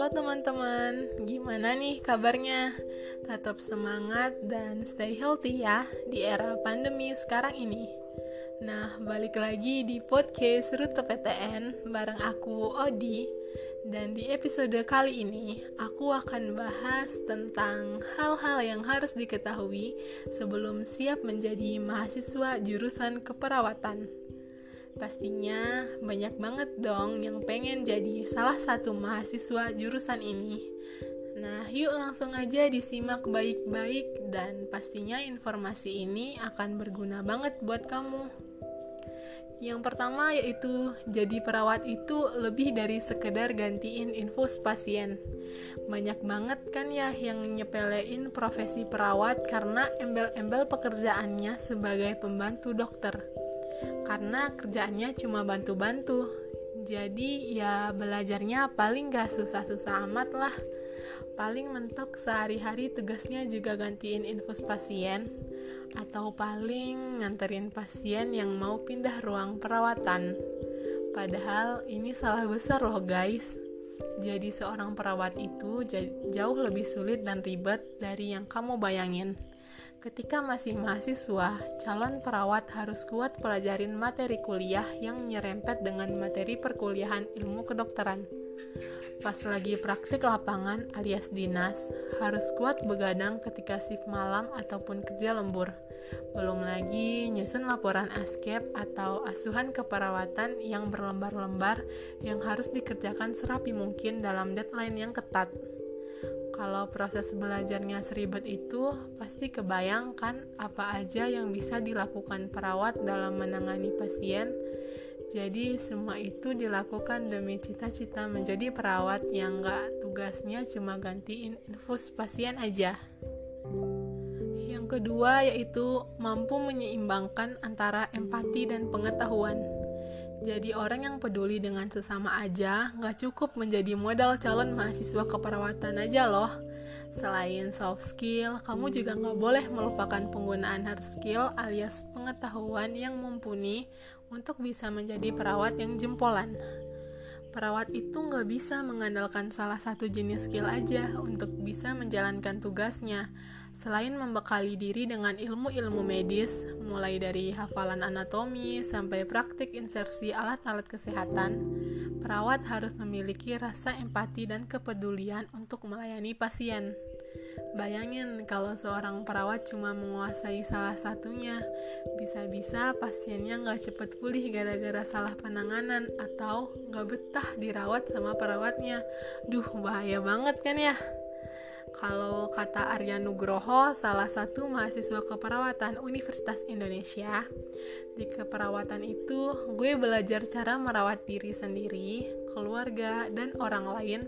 Halo teman-teman, gimana nih kabarnya? Tetap semangat dan stay healthy ya di era pandemi sekarang ini. Nah, balik lagi di podcast Rute PTN bareng aku Odi. Dan di episode kali ini, aku akan bahas tentang hal-hal yang harus diketahui sebelum siap menjadi mahasiswa jurusan keperawatan. Pastinya banyak banget dong yang pengen jadi salah satu mahasiswa jurusan ini. Nah, yuk langsung aja disimak baik-baik dan pastinya informasi ini akan berguna banget buat kamu. Yang pertama yaitu jadi perawat itu lebih dari sekedar gantiin infus pasien. Banyak banget kan ya yang nyepelein profesi perawat karena embel-embel pekerjaannya sebagai pembantu dokter karena kerjaannya cuma bantu-bantu. Jadi ya belajarnya paling gak susah-susah amat lah. Paling mentok sehari-hari tugasnya juga gantiin infus pasien atau paling nganterin pasien yang mau pindah ruang perawatan. Padahal ini salah besar loh guys. Jadi seorang perawat itu jauh lebih sulit dan ribet dari yang kamu bayangin Ketika masih mahasiswa, calon perawat harus kuat pelajarin materi kuliah yang nyerempet dengan materi perkuliahan ilmu kedokteran. Pas lagi praktik lapangan alias dinas, harus kuat begadang ketika shift malam ataupun kerja lembur. Belum lagi nyusun laporan askep atau asuhan keperawatan yang berlembar-lembar yang harus dikerjakan serapi mungkin dalam deadline yang ketat kalau proses belajarnya seribet itu, pasti kebayangkan apa aja yang bisa dilakukan perawat dalam menangani pasien. Jadi semua itu dilakukan demi cita-cita menjadi perawat yang gak tugasnya cuma gantiin infus pasien aja. Yang kedua yaitu mampu menyeimbangkan antara empati dan pengetahuan. Jadi orang yang peduli dengan sesama aja nggak cukup menjadi modal calon mahasiswa keperawatan aja loh. Selain soft skill, kamu juga nggak boleh melupakan penggunaan hard skill alias pengetahuan yang mumpuni untuk bisa menjadi perawat yang jempolan. Perawat itu nggak bisa mengandalkan salah satu jenis skill aja untuk bisa menjalankan tugasnya, Selain membekali diri dengan ilmu-ilmu medis, mulai dari hafalan anatomi sampai praktik insersi alat-alat kesehatan, perawat harus memiliki rasa empati dan kepedulian untuk melayani pasien. Bayangin kalau seorang perawat cuma menguasai salah satunya, bisa-bisa pasiennya nggak cepet pulih gara-gara salah penanganan atau nggak betah dirawat sama perawatnya. Duh, bahaya banget kan ya? Kalau kata Arya Nugroho, salah satu mahasiswa keperawatan Universitas Indonesia, di keperawatan itu gue belajar cara merawat diri sendiri, keluarga, dan orang lain,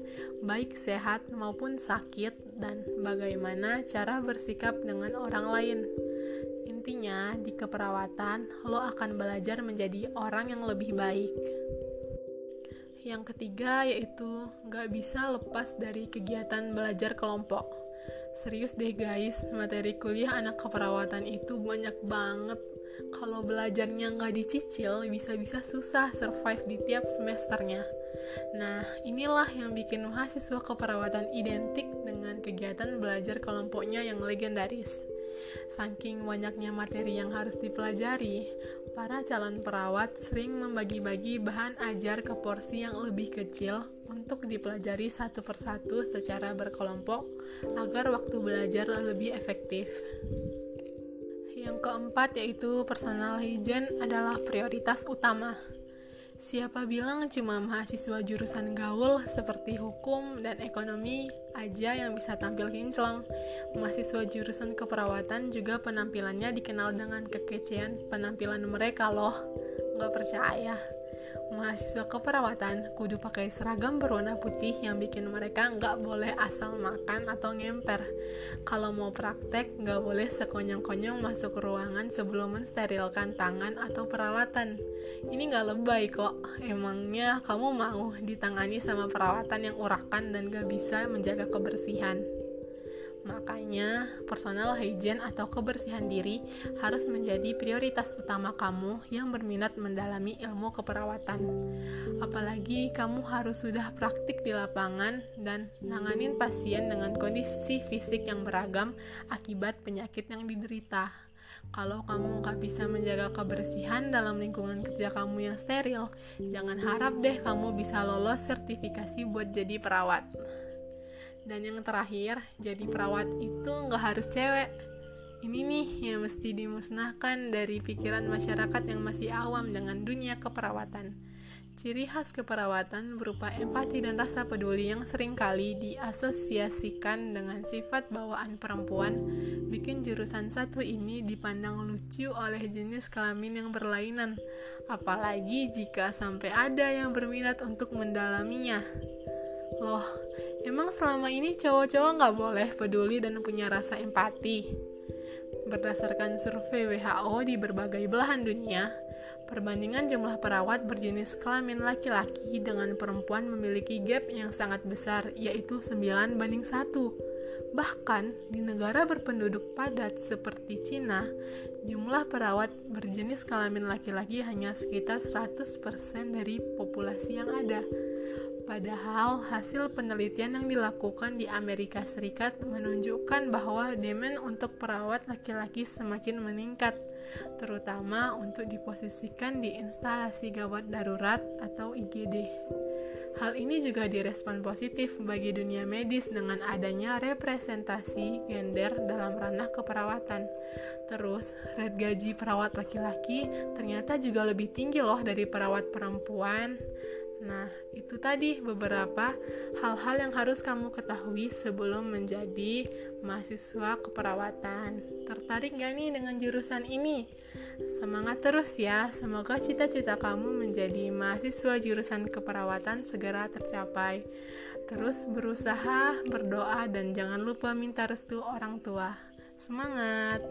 baik sehat maupun sakit, dan bagaimana cara bersikap dengan orang lain. Intinya, di keperawatan lo akan belajar menjadi orang yang lebih baik. Yang ketiga yaitu nggak bisa lepas dari kegiatan belajar kelompok. Serius deh guys, materi kuliah anak keperawatan itu banyak banget. Kalau belajarnya nggak dicicil, bisa-bisa susah survive di tiap semesternya. Nah, inilah yang bikin mahasiswa keperawatan identik dengan kegiatan belajar kelompoknya yang legendaris. Saking banyaknya materi yang harus dipelajari, para calon perawat sering membagi-bagi bahan ajar ke porsi yang lebih kecil untuk dipelajari satu persatu secara berkelompok agar waktu belajar lebih efektif. Yang keempat yaitu personal hygiene adalah prioritas utama. Siapa bilang cuma mahasiswa jurusan gaul seperti hukum dan ekonomi aja yang bisa tampil kinclong? Mahasiswa jurusan keperawatan juga penampilannya dikenal dengan kekecehan penampilan mereka loh. Nggak percaya? Mahasiswa keperawatan kudu pakai seragam berwarna putih yang bikin mereka nggak boleh asal makan atau ngemper. Kalau mau praktek, nggak boleh sekonyong-konyong masuk ruangan sebelum mensterilkan tangan atau peralatan. Ini nggak lebay kok, emangnya kamu mau ditangani sama perawatan yang urakan dan gak bisa menjaga kebersihan. Makanya, personal hygiene atau kebersihan diri harus menjadi prioritas utama kamu yang berminat mendalami ilmu keperawatan. Apalagi kamu harus sudah praktik di lapangan dan nanganin pasien dengan kondisi fisik yang beragam akibat penyakit yang diderita. Kalau kamu nggak bisa menjaga kebersihan dalam lingkungan kerja kamu yang steril, jangan harap deh kamu bisa lolos sertifikasi buat jadi perawat. Dan yang terakhir, jadi perawat itu nggak harus cewek. Ini nih yang mesti dimusnahkan dari pikiran masyarakat yang masih awam dengan dunia keperawatan. Ciri khas keperawatan berupa empati dan rasa peduli yang sering kali diasosiasikan dengan sifat bawaan perempuan, bikin jurusan satu ini dipandang lucu oleh jenis kelamin yang berlainan, apalagi jika sampai ada yang berminat untuk mendalaminya. Loh, emang selama ini cowok-cowok nggak boleh peduli dan punya rasa empati? Berdasarkan survei WHO di berbagai belahan dunia, perbandingan jumlah perawat berjenis kelamin laki-laki dengan perempuan memiliki gap yang sangat besar, yaitu 9 banding 1. Bahkan, di negara berpenduduk padat seperti Cina, jumlah perawat berjenis kelamin laki-laki hanya sekitar 100% dari populasi yang ada. Padahal hasil penelitian yang dilakukan di Amerika Serikat menunjukkan bahwa demand untuk perawat laki-laki semakin meningkat, terutama untuk diposisikan di instalasi gawat darurat atau IGD. Hal ini juga direspon positif bagi dunia medis dengan adanya representasi gender dalam ranah keperawatan. Terus, rate gaji perawat laki-laki ternyata juga lebih tinggi loh dari perawat perempuan. Nah, itu tadi beberapa hal-hal yang harus kamu ketahui sebelum menjadi mahasiswa keperawatan. Tertarik gak nih dengan jurusan ini? Semangat terus ya, semoga cita-cita kamu menjadi mahasiswa jurusan keperawatan segera tercapai. Terus berusaha, berdoa, dan jangan lupa minta restu orang tua. Semangat!